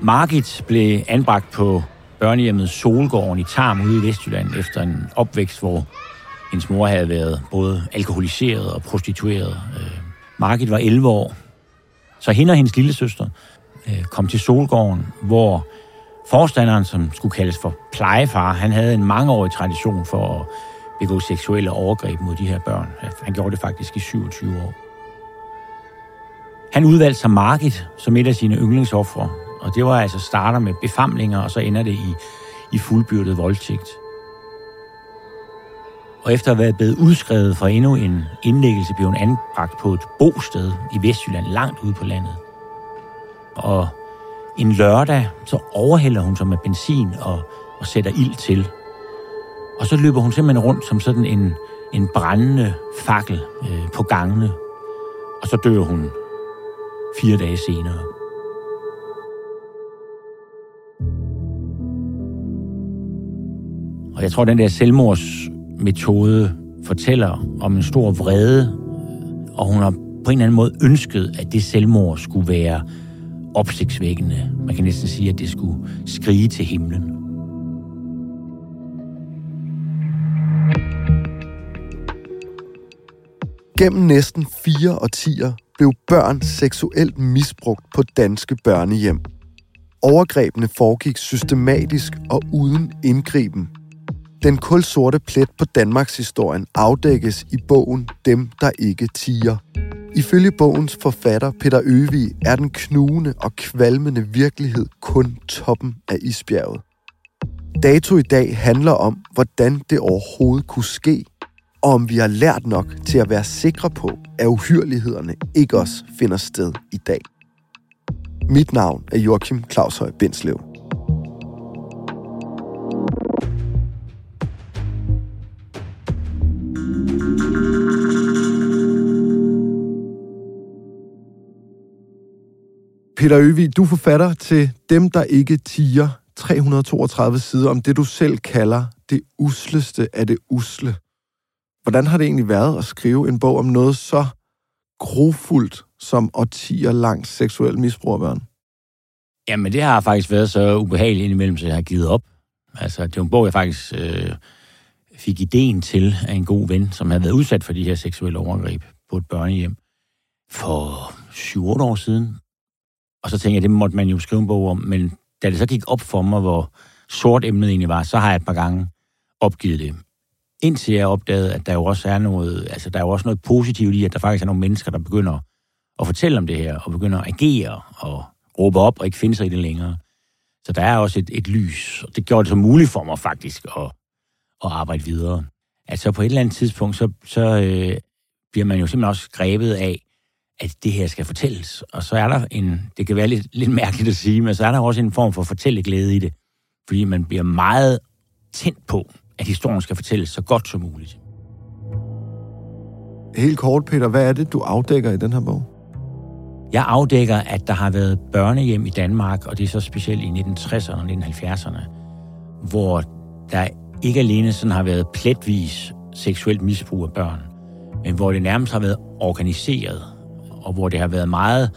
Margit blev anbragt på børnehjemmet Solgården i Tarm ude i Vestjylland efter en opvækst, hvor hendes mor havde været både alkoholiseret og prostitueret. Øh, Margit var 11 år, så hende og hendes lille søster øh, kom til Solgården, hvor forstanderen, som skulle kaldes for plejefar, han havde en mangeårig tradition for at begå seksuelle overgreb mod de her børn. Han gjorde det faktisk i 27 år. Han udvalgte sig Margit som et af sine yndlingsoffre, og det var altså starter med befamlinger, og så ender det i, i fuldbyrdet voldtægt. Og efter at have været blevet udskrevet fra endnu en indlæggelse, blev hun anbragt på et bosted i Vestjylland, langt ude på landet. Og en lørdag, så overhælder hun sig med benzin og, og sætter ild til. Og så løber hun simpelthen rundt som sådan en, en brændende fakkel øh, på gangene. Og så dør hun fire dage senere. Og jeg tror, den der selvmordsmetode fortæller om en stor vrede, og hun har på en eller anden måde ønsket, at det selvmord skulle være opsigtsvækkende. Man kan næsten sige, at det skulle skrige til himlen. Gennem næsten fire årtier blev børn seksuelt misbrugt på danske børnehjem. Overgrebene foregik systematisk og uden indgriben. Den kulsorte plet på Danmarks historien afdækkes i bogen Dem, der ikke tiger. Ifølge bogens forfatter Peter Øvig er den knugende og kvalmende virkelighed kun toppen af isbjerget. Dato i dag handler om, hvordan det overhovedet kunne ske, og om vi har lært nok til at være sikre på, at uhyrlighederne ikke også finder sted i dag. Mit navn er Joachim Claus Høj Bindslev. Peter Øvi, du er forfatter til Dem, der ikke tiger 332 sider om det, du selv kalder det usleste af det usle. Hvordan har det egentlig været at skrive en bog om noget så grofuldt som årtier langt seksuel misbrug af børn? Jamen, det har faktisk været så ubehageligt indimellem, så jeg har givet op. Altså, det er en bog, jeg faktisk øh, fik ideen til af en god ven, som havde været udsat for de her seksuelle overgreb på et børnehjem for 7-8 år siden. Og så tænkte jeg, det måtte man jo skrive en bog om, men da det så gik op for mig, hvor sort emnet egentlig var, så har jeg et par gange opgivet det. Indtil jeg opdagede, at der jo også er noget, altså der er jo også noget positivt i, at der faktisk er nogle mennesker, der begynder at fortælle om det her, og begynder at agere og råbe op og ikke finde sig i det længere. Så der er også et, et lys, og det gjorde det så muligt for mig faktisk at, at arbejde videre. Altså på et eller andet tidspunkt, så, så øh, bliver man jo simpelthen også grebet af, at det her skal fortælles. Og så er der en, det kan være lidt, lidt mærkeligt at sige, men så er der også en form for fortælleglæde i det. fordi man bliver meget tændt på, at historien skal fortælles så godt som muligt. Helt kort, Peter, hvad er det, du afdækker i den her bog? Jeg afdækker, at der har været børnehjem i Danmark, og det er så specielt i 1960'erne og 1970'erne, hvor der ikke alene sådan har været pletvis seksuelt misbrug af børn, men hvor det nærmest har været organiseret, og hvor det har været meget,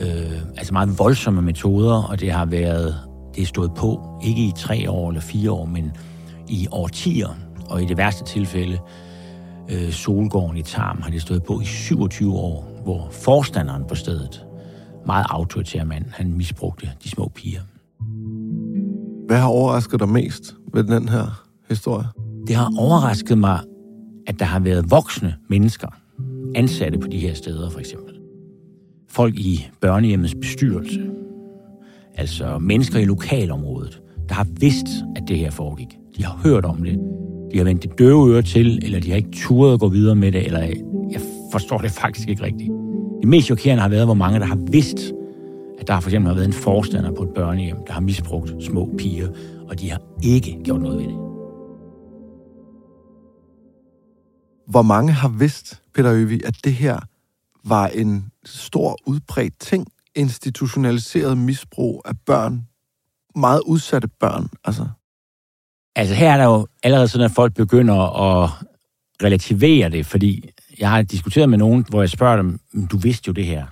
øh, altså meget voldsomme metoder, og det har været, det er stået på, ikke i tre år eller fire år, men i årtier, og i det værste tilfælde, øh, Solgården i Tarm, har det stået på i 27 år, hvor forstanderen på stedet, meget autoritær mand, han misbrugte de små piger. Hvad har overrasket dig mest ved den her historie? Det har overrasket mig, at der har været voksne mennesker, ansatte på de her steder for eksempel. Folk i børnehjemmets bestyrelse, altså mennesker i lokalområdet, der har vidst, at det her foregik. De har hørt om det. De har vendt det døve øre til, eller de har ikke turet at gå videre med det, eller jeg forstår det faktisk ikke rigtigt. Det mest chokerende har været, hvor mange, der har vidst, at der for eksempel har været en forstander på et børnehjem, der har misbrugt små piger, og de har ikke gjort noget ved det. Hvor mange har vidst, Peter Øvi, at det her var en stor udbredt ting, institutionaliseret misbrug af børn, meget udsatte børn, altså? Altså her er der jo allerede sådan, at folk begynder at relativere det, fordi jeg har diskuteret med nogen, hvor jeg spørger dem, du vidste jo det her,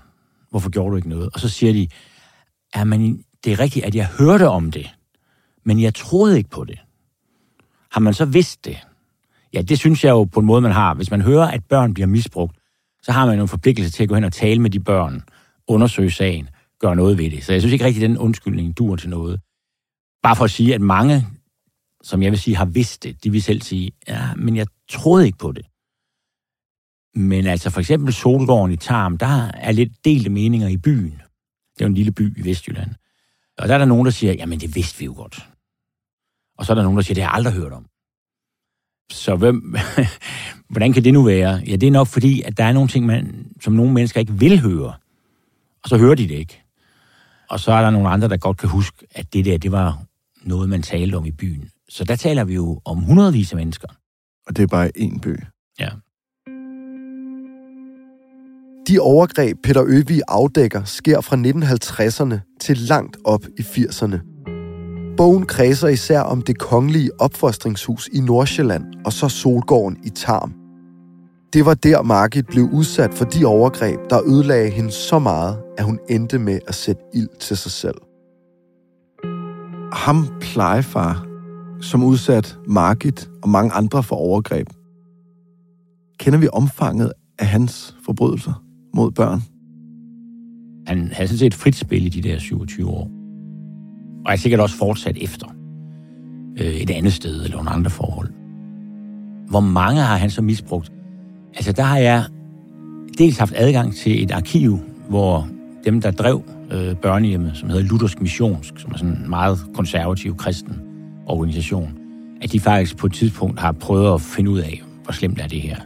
hvorfor gjorde du ikke noget? Og så siger de, ja, men det er rigtigt, at jeg hørte om det, men jeg troede ikke på det. Har man så vidst det? Ja, det synes jeg jo på en måde, man har. Hvis man hører, at børn bliver misbrugt, så har man jo en forpligtelse til at gå hen og tale med de børn, undersøge sagen, gøre noget ved det. Så jeg synes ikke rigtig, at den undskyldning dur til noget. Bare for at sige, at mange, som jeg vil sige, har vidst det, de vil selv sige, ja, men jeg troede ikke på det. Men altså for eksempel Solgården i Tarm, der er lidt delte meninger i byen. Det er jo en lille by i Vestjylland. Og der er der nogen, der siger, jamen det vidste vi jo godt. Og så er der nogen, der siger, det har jeg aldrig hørt om. Så hvem, hvordan kan det nu være? Ja, det er nok fordi, at der er nogle ting, man, som nogle mennesker ikke vil høre. Og så hører de det ikke. Og så er der nogle andre, der godt kan huske, at det der, det var noget, man talte om i byen. Så der taler vi jo om hundredvis af mennesker. Og det er bare én by. Ja. De overgreb, Peter Øvig afdækker, sker fra 1950'erne til langt op i 80'erne. Bogen kredser især om det kongelige opfostringshus i Nordsjælland og så Solgården i Tarm. Det var der, Margit blev udsat for de overgreb, der ødelagde hende så meget, at hun endte med at sætte ild til sig selv. Ham plejefar, som udsat Margit og mange andre for overgreb. Kender vi omfanget af hans forbrydelser mod børn? Han havde sådan set frit spil i de der 27 år. Og er sikkert også fortsat efter. Øh, et andet sted eller under andre forhold. Hvor mange har han så misbrugt? Altså, der har jeg dels haft adgang til et arkiv, hvor dem, der drev øh, børnehjemmet, som hedder Luthersk Missionsk, som er sådan en meget konservativ kristen organisation, at de faktisk på et tidspunkt har prøvet at finde ud af, hvor slemt er det her.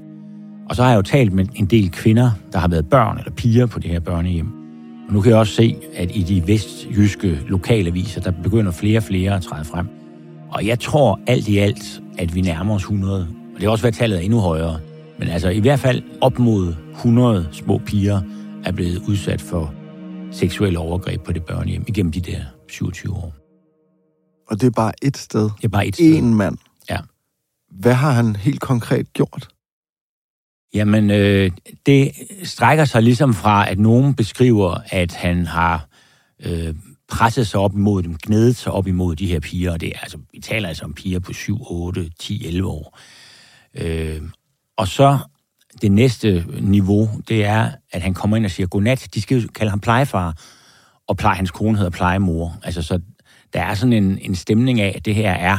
Og så har jeg jo talt med en del kvinder, der har været børn eller piger på det her børnehjem. Og nu kan jeg også se, at i de vestjyske lokalaviser, der begynder flere og flere at træde frem. Og jeg tror alt i alt, at vi nærmer os 100. Og det er også været tallet er endnu højere. Men altså i hvert fald op mod 100 små piger er blevet udsat for seksuelle overgreb på det børnehjem igennem de der 27 år. Og det er bare et sted? Det er bare et sted. En mand? Ja. Hvad har han helt konkret gjort? Jamen, øh, det strækker sig ligesom fra, at nogen beskriver, at han har øh, presset sig op imod dem, gnedet sig op imod de her piger. Det er, altså, vi taler altså om piger på 7, 8, 10, 11 år. Øh, og så det næste niveau, det er, at han kommer ind og siger godnat. De skal jo kalde ham plejefar, og pleje, hans kone hedder plejemor. Altså, så der er sådan en, en stemning af, at det her er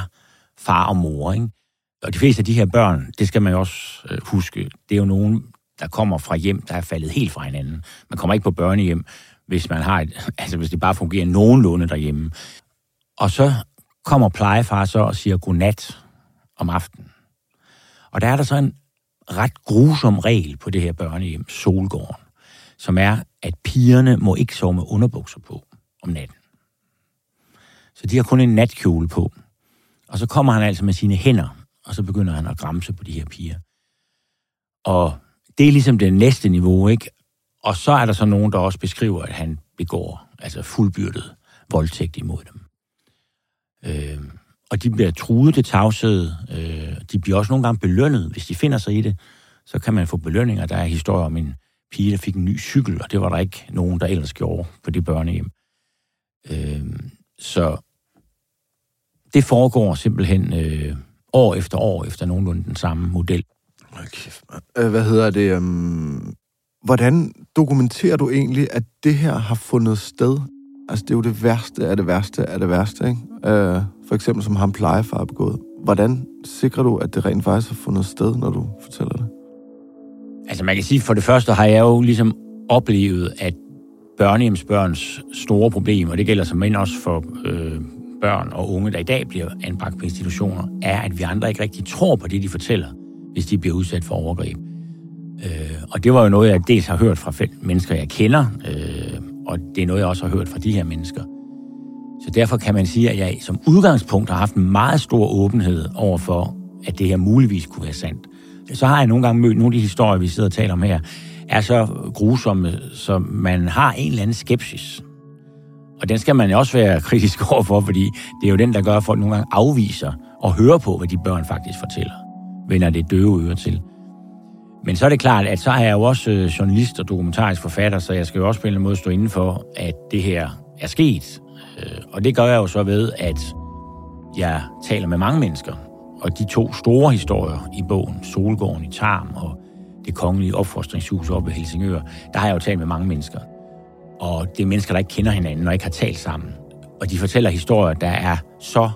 far og mor, ikke? Og de fleste af de her børn, det skal man jo også øh, huske, det er jo nogen, der kommer fra hjem, der er faldet helt fra hinanden. Man kommer ikke på børnehjem, hvis man har et, altså hvis det bare fungerer nogenlunde derhjemme. Og så kommer plejefar så og siger godnat om aftenen. Og der er der så en ret grusom regel på det her børnehjem, Solgården, som er, at pigerne må ikke sove med underbukser på om natten. Så de har kun en natkjole på. Og så kommer han altså med sine hænder, og så begynder han at græmse på de her piger. Og det er ligesom det næste niveau, ikke? Og så er der så nogen, der også beskriver, at han begår altså fuldbyrdet voldtægt imod dem. Øh, og de bliver truet til tavshed. Øh, de bliver også nogle gange belønnet. Hvis de finder sig i det, så kan man få belønninger. Der er historier om en pige, der fik en ny cykel, og det var der ikke nogen, der ellers gjorde på det børnehjem. Øh, så det foregår simpelthen øh, år efter år efter nogenlunde den samme model. Okay. Hvad hedder det? Um, hvordan dokumenterer du egentlig, at det her har fundet sted? Altså, det er jo det værste af det værste af det værste, ikke? Uh, for eksempel som ham plejefar har begået. Hvordan sikrer du, at det rent faktisk har fundet sted, når du fortæller det? Altså, man kan sige, for det første har jeg jo ligesom oplevet, at børnehjemsbørns store problem, og det gælder som mænd også for øh, børn og unge, der i dag bliver anbragt på institutioner, er, at vi andre ikke rigtig tror på det, de fortæller, hvis de bliver udsat for overgreb. Øh, og det var jo noget, jeg dels har hørt fra mennesker, jeg kender, øh, og det er noget, jeg også har hørt fra de her mennesker. Så derfor kan man sige, at jeg som udgangspunkt har haft en meget stor åbenhed over for, at det her muligvis kunne være sandt. Så har jeg nogle gange mødt nogle af de historier, vi sidder og taler om her, er så grusomme, så man har en eller anden skepsis. Og den skal man jo også være kritisk overfor, fordi det er jo den, der gør, at folk nogle gange afviser og hører på, hvad de børn faktisk fortæller. Vender det døve øre til. Men så er det klart, at så er jeg jo også øh, journalist og dokumentarisk forfatter, så jeg skal jo også på en eller anden måde stå inden for, at det her er sket. Øh, og det gør jeg jo så ved, at jeg taler med mange mennesker. Og de to store historier i bogen, Solgården i Tarm og det kongelige opfostringshus oppe i Helsingør, der har jeg jo talt med mange mennesker. Og det er mennesker, der ikke kender hinanden og ikke har talt sammen. Og de fortæller historier, der er så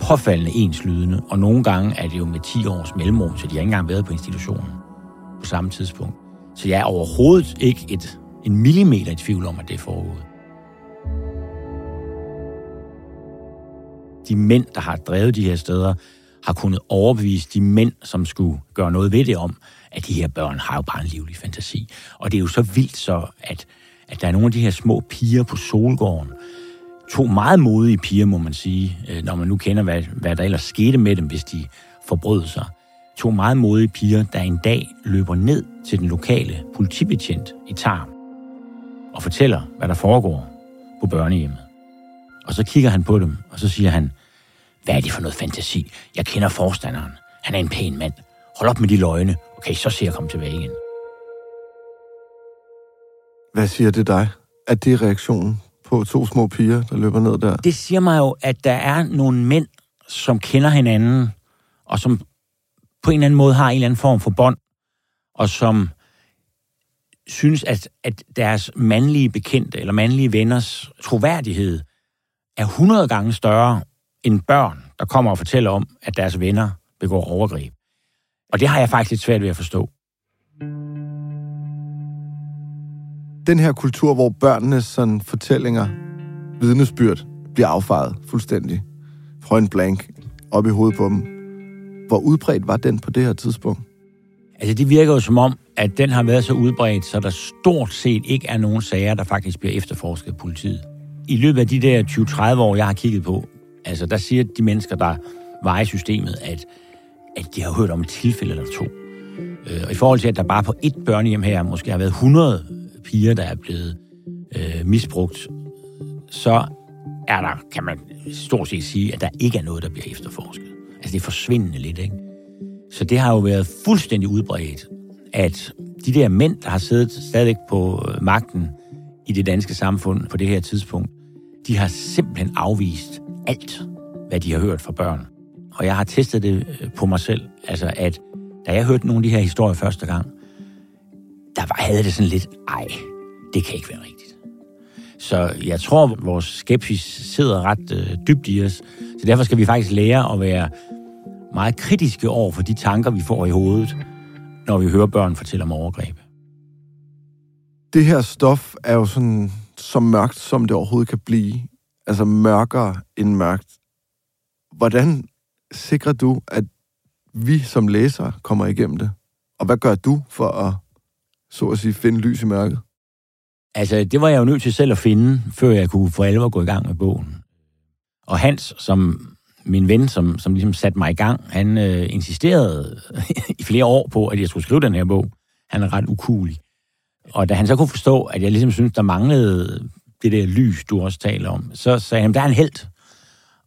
påfaldende enslydende, og nogle gange er det jo med 10 års mellemrum, så de har ikke engang været på institutionen på samme tidspunkt. Så jeg er overhovedet ikke et, en millimeter i tvivl om, at det er foregået. De mænd, der har drevet de her steder, har kunnet overbevise de mænd, som skulle gøre noget ved det om, at de her børn har jo bare en livlig fantasi. Og det er jo så vildt så, at, at der er nogle af de her små piger på Solgården, to meget modige piger, må man sige, øh, når man nu kender, hvad, hvad der ellers skete med dem, hvis de forbrød sig. To meget modige piger, der en dag løber ned til den lokale politibetjent i Tarm og fortæller, hvad der foregår på børnehjemmet. Og så kigger han på dem, og så siger han, hvad er det for noget fantasi? Jeg kender forstanderen. Han er en pæn mand. Hold op med de løgne. Okay, så ser jeg komme tilbage igen. Hvad siger det dig? Er det reaktionen på to små piger, der løber ned der? Det siger mig jo, at der er nogle mænd, som kender hinanden, og som på en eller anden måde har en eller anden form for bånd, og som synes, at, at deres mandlige bekendte eller mandlige venners troværdighed er 100 gange større end børn, der kommer og fortæller om, at deres venner begår overgreb. Og det har jeg faktisk lidt svært ved at forstå. Den her kultur, hvor børnenes sådan, fortællinger, vidnesbyrd, bliver affejet fuldstændig. Point blank, op i hovedet på dem. Hvor udbredt var den på det her tidspunkt? Altså, det virker jo som om, at den har været så udbredt, så der stort set ikke er nogen sager, der faktisk bliver efterforsket af politiet. I løbet af de der 20-30 år, jeg har kigget på, altså, der siger de mennesker, der var i systemet, at, at de har hørt om et tilfælde eller to. Øh, og i forhold til, at der bare på ét børnehjem her måske har været 100 piger, der er blevet øh, misbrugt, så er der, kan man stort set sige, at der ikke er noget, der bliver efterforsket. Altså, det er forsvindende lidt, ikke? Så det har jo været fuldstændig udbredt, at de der mænd, der har siddet stadigvæk på øh, magten i det danske samfund på det her tidspunkt, de har simpelthen afvist alt, hvad de har hørt fra børn. Og jeg har testet det øh, på mig selv, altså at da jeg hørte nogle af de her historier første gang, der var, havde det sådan lidt, ej, det kan ikke være rigtigt. Så jeg tror, vores skepsis sidder ret øh, dybt i os. Så derfor skal vi faktisk lære at være meget kritiske over for de tanker, vi får i hovedet, når vi hører børn fortælle om overgreb. Det her stof er jo sådan så mørkt, som det overhovedet kan blive. Altså mørkere end mørkt. Hvordan sikrer du, at vi som læsere kommer igennem det? Og hvad gør du for at, så at sige, finde lys i mørket? Altså, det var jeg jo nødt til selv at finde, før jeg kunne for alvor gå i gang med bogen. Og Hans, som min ven, som, som ligesom satte mig i gang, han øh, insisterede i flere år på, at jeg skulle skrive den her bog. Han er ret ukulig. Og da han så kunne forstå, at jeg ligesom synes, der manglede det der lys, du også taler om, så sagde han, der er en held.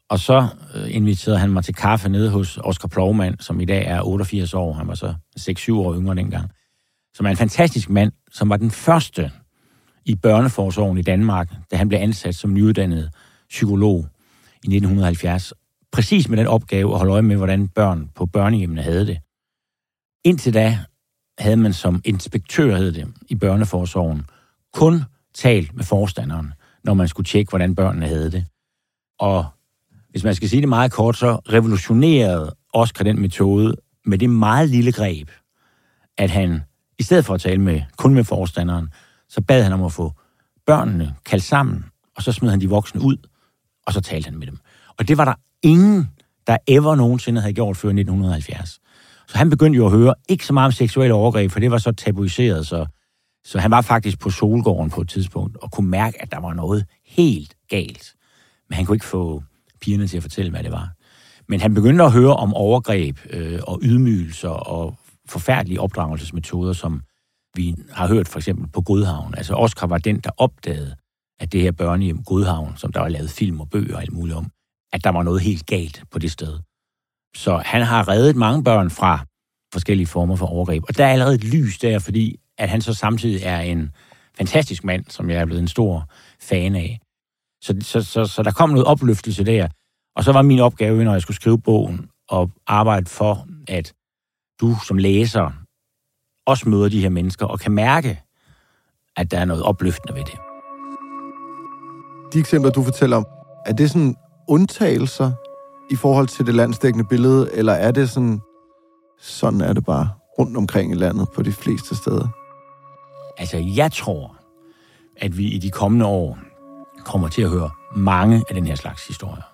Og så øh, inviterede han mig til kaffe nede hos Oscar Plovmand, som i dag er 88 år. Han var så 6-7 år yngre dengang. Som er en fantastisk mand, som var den første i børneforsorgen i Danmark, da han blev ansat som nyuddannet psykolog i 1970. Præcis med den opgave at holde øje med, hvordan børn på børnehjemmene havde det. Indtil da havde man som inspektør, hed det, i børneforsorgen, kun talt med forstanderen, når man skulle tjekke, hvordan børnene havde det. Og hvis man skal sige det meget kort, så revolutionerede Oscar den metode med det meget lille greb, at han, i stedet for at tale med, kun med forstanderen, så bad han om at få børnene kaldt sammen, og så smed han de voksne ud, og så talte han med dem. Og det var der ingen, der ever nogensinde havde gjort før 1970. Så han begyndte jo at høre ikke så meget om seksuelle overgreb, for det var så tabuiseret, så, så han var faktisk på Solgården på et tidspunkt, og kunne mærke, at der var noget helt galt. Men han kunne ikke få pigerne til at fortælle, hvad det var. Men han begyndte at høre om overgreb øh, og ydmygelser og forfærdelige opdragelsesmetoder, som vi har hørt for eksempel på Godhavn. Altså Oscar var den, der opdagede, at det her børnehjem Godhavn, som der var lavet film og bøger og alt muligt om, at der var noget helt galt på det sted. Så han har reddet mange børn fra forskellige former for overgreb. Og der er allerede et lys der, fordi at han så samtidig er en fantastisk mand, som jeg er blevet en stor fan af. Så, så, så, så der kom noget opløftelse der. Og så var min opgave, når jeg skulle skrive bogen, at arbejde for, at du som læser også møder de her mennesker og kan mærke, at der er noget opløftende ved det. De eksempler, du fortæller om, er det sådan undtagelser i forhold til det landsdækkende billede, eller er det sådan, sådan er det bare rundt omkring i landet på de fleste steder? Altså, jeg tror, at vi i de kommende år kommer til at høre mange af den her slags historier.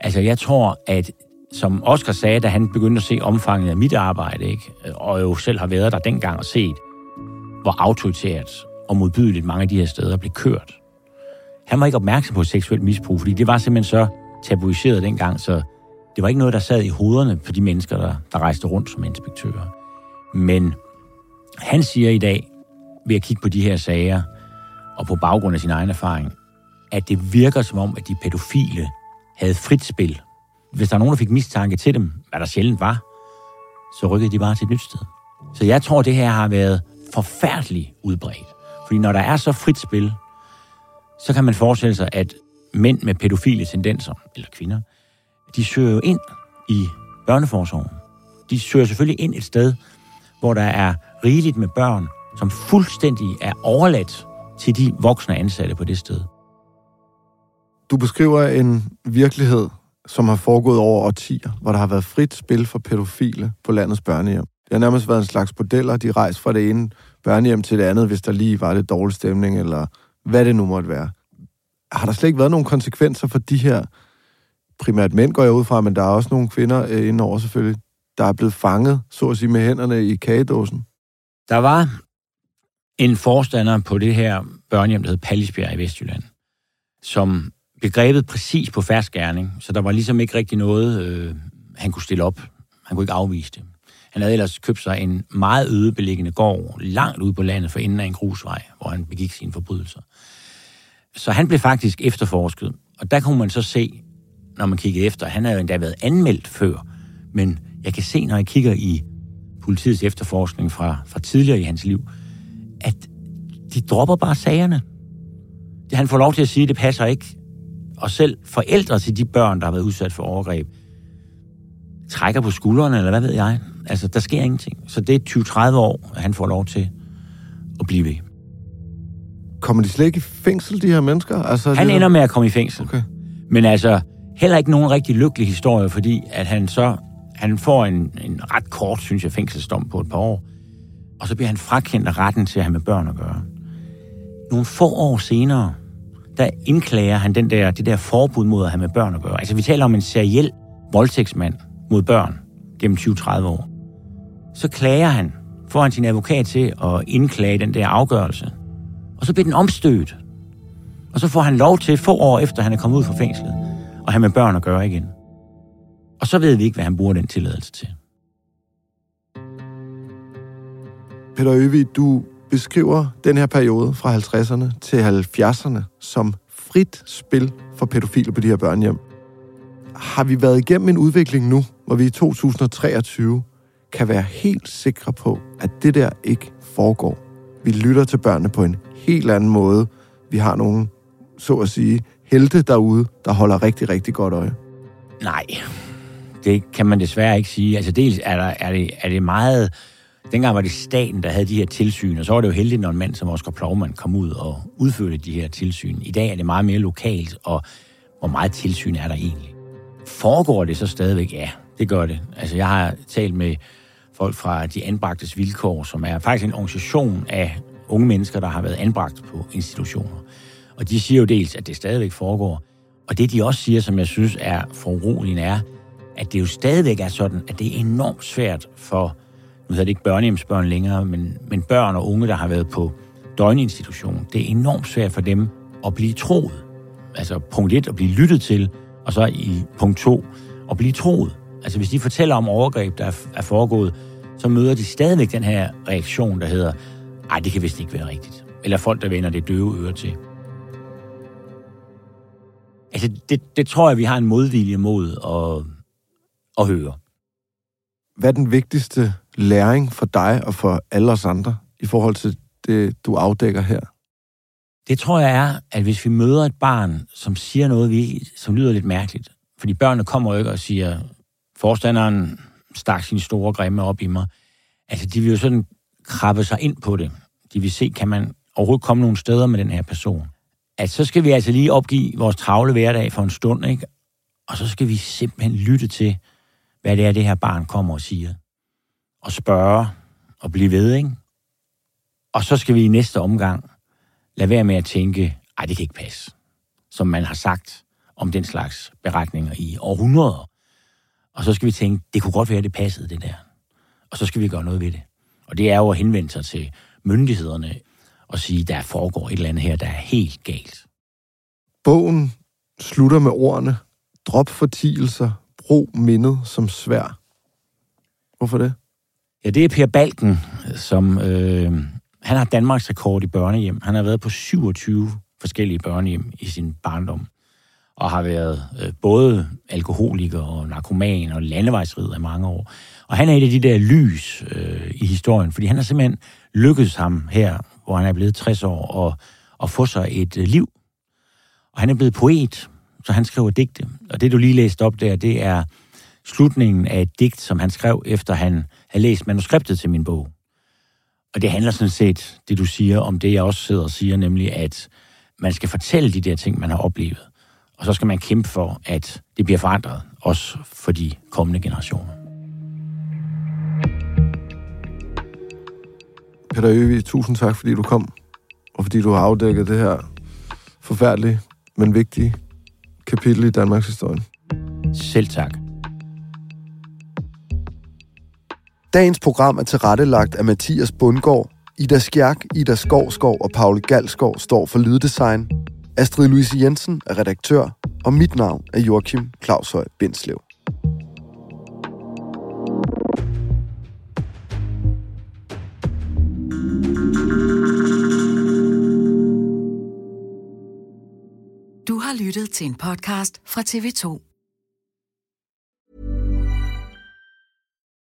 Altså, jeg tror, at som Oscar sagde, da han begyndte at se omfanget af mit arbejde, ikke? og jo selv har været der dengang og set, hvor autoritært og modbydeligt mange af de her steder blev kørt. Han var ikke opmærksom på seksuelt misbrug, fordi det var simpelthen så tabuiseret dengang, så det var ikke noget, der sad i hovederne på de mennesker, der, der rejste rundt som inspektører. Men han siger i dag, ved at kigge på de her sager, og på baggrund af sin egen erfaring, at det virker som om, at de pædofile havde frit spil. Hvis der er nogen, der fik mistanke til dem, hvad der sjældent var, så rykkede de bare til et nyt sted. Så jeg tror, det her har været forfærdeligt udbredt. Fordi når der er så frit spil, så kan man forestille sig, at mænd med pædofile tendenser, eller kvinder, de søger jo ind i børneforsorgen. De søger selvfølgelig ind et sted, hvor der er rigeligt med børn, som fuldstændig er overladt til de voksne ansatte på det sted. Du beskriver en virkelighed, som har foregået over årtier, hvor der har været frit spil for pædofile på landets børnehjem. Det har nærmest været en slags bordeller. De rejser fra det ene børnehjem til det andet, hvis der lige var lidt dårlig stemning, eller hvad det nu måtte være. Har der slet ikke været nogen konsekvenser for de her, primært mænd går jeg ud fra, men der er også nogle kvinder øh, indover selvfølgelig, der er blevet fanget, så at sige, med hænderne i kagedåsen? Der var en forstander på det her børnehjem, der hed Pallisbjerg i Vestjylland, som blev grebet præcis på færsk gerning, så der var ligesom ikke rigtig noget, øh, han kunne stille op. Han kunne ikke afvise det. Han havde ellers købt sig en meget ødebeliggende gård langt ude på landet for enden af en grusvej, hvor han begik sine forbrydelser. Så han blev faktisk efterforsket, og der kunne man så se, når man kiggede efter, han havde jo endda været anmeldt før, men jeg kan se, når jeg kigger i politiets efterforskning fra, fra tidligere i hans liv, at de dropper bare sagerne. Han får lov til at sige, at det passer ikke. Og selv forældre til de børn, der har været udsat for overgreb, trækker på skuldrene, eller hvad ved jeg. Altså, der sker ingenting. Så det er 20-30 år, at han får lov til at blive ved. Kommer de slet ikke i fængsel, de her mennesker? Altså, Han ender med at komme i fængsel. Okay. Men altså, heller ikke nogen rigtig lykkelig historie, fordi at han så han får en, en ret kort, synes jeg, fængselsdom på et par år. Og så bliver han frakendt af retten til at have med børn at gøre. Nogle få år senere, der indklager han den der, det der forbud mod at have med børn at gøre. Altså, vi taler om en seriel voldtægtsmand mod børn gennem 20-30 år. Så klager han, får han sin advokat til at indklage den der afgørelse. Og så bliver den omstødt. Og så får han lov til, få år efter han er kommet ud fra fængslet, og have med børn at gøre igen. Og så ved vi ikke, hvad han bruger den tilladelse til. Peter Øvig, du beskriver den her periode fra 50'erne til 70'erne som frit spil for pædofile på de her børnehjem. Har vi været igennem en udvikling nu, hvor vi i 2023 kan være helt sikre på, at det der ikke foregår? Vi lytter til børnene på en helt anden måde. Vi har nogle, så at sige, helte derude, der holder rigtig, rigtig godt øje. Nej, det kan man desværre ikke sige. Altså dels er, der, er, det, er det meget... Dengang var det staten, der havde de her tilsyn, og så var det jo heldigt, når en mand som Oscar Plovman kom ud og udførte de her tilsyn. I dag er det meget mere lokalt, og hvor meget tilsyn er der egentlig? Foregår det så stadigvæk? Ja, det gør det. Altså, jeg har talt med folk fra De Anbragtes Vilkår, som er faktisk en organisation af unge mennesker, der har været anbragt på institutioner. Og de siger jo dels, at det stadigvæk foregår. Og det, de også siger, som jeg synes er foruroligende, er, at det jo stadigvæk er sådan, at det er enormt svært for, nu hedder det ikke børnehjemsbørn længere, men, men børn og unge, der har været på døgninstitution, det er enormt svært for dem at blive troet. Altså punkt 1, at blive lyttet til, og så i punkt 2, at blive troet. Altså hvis de fortæller om overgreb, der er, er foregået, så møder de stadigvæk den her reaktion, der hedder, ej, det kan vist ikke være rigtigt. Eller folk, der vender det døve øre til. Altså, det, det tror jeg, vi har en modvilje mod at, at høre. Hvad er den vigtigste læring for dig og for alle os andre i forhold til det, du afdækker her? Det tror jeg er, at hvis vi møder et barn, som siger noget, vi, som lyder lidt mærkeligt, fordi børnene kommer jo ikke og siger, forstanderen stak sin store grimme op i mig. Altså, de vil jo sådan krabbe sig ind på det. De vil se, kan man overhovedet komme nogle steder med den her person. At så skal vi altså lige opgive vores travle hverdag for en stund, ikke? Og så skal vi simpelthen lytte til, hvad det er, det her barn kommer og siger. Og spørge og blive ved, ikke? Og så skal vi i næste omgang lade være med at tænke, ej, det kan ikke passe. Som man har sagt om den slags beretninger i århundreder. Og så skal vi tænke, det kunne godt være, det passede, det der. Og så skal vi gøre noget ved det. Og det er jo at henvende sig til myndighederne og sige, der foregår et eller andet her, der er helt galt. Bogen slutter med ordene, drop fortielser, brug mindet som svær. Hvorfor det? Ja, det er Per Balken, som øh, han har Danmarks rekord i børnehjem. Han har været på 27 forskellige børnehjem i sin barndom og har været øh, både alkoholiker og narkoman og landevejsridder i mange år. Og han er et af de der lys øh, i historien, fordi han har simpelthen lykkedes ham her, hvor han er blevet 60 år, og, og få sig et øh, liv. Og han er blevet poet, så han skriver digte. Og det, du lige læste op der, det er slutningen af et digt, som han skrev, efter han havde læst manuskriptet til min bog. Og det handler sådan set, det du siger, om det, jeg også sidder og siger, nemlig at man skal fortælle de der ting, man har oplevet. Og så skal man kæmpe for, at det bliver forandret, også for de kommende generationer. Peter Øvig, tusind tak, fordi du kom, og fordi du har afdækket det her forfærdelige, men vigtige kapitel i Danmarks historie. Selv tak. Dagens program er tilrettelagt af Mathias Bundgaard. Ida Skjærk, Ida Skovskov og Paul Galskov står for lyddesign. Astrid Louise Jensen er redaktør, og mit navn er Joachim Claushøj Bindslev. Du har lyttet til en podcast fra TV2.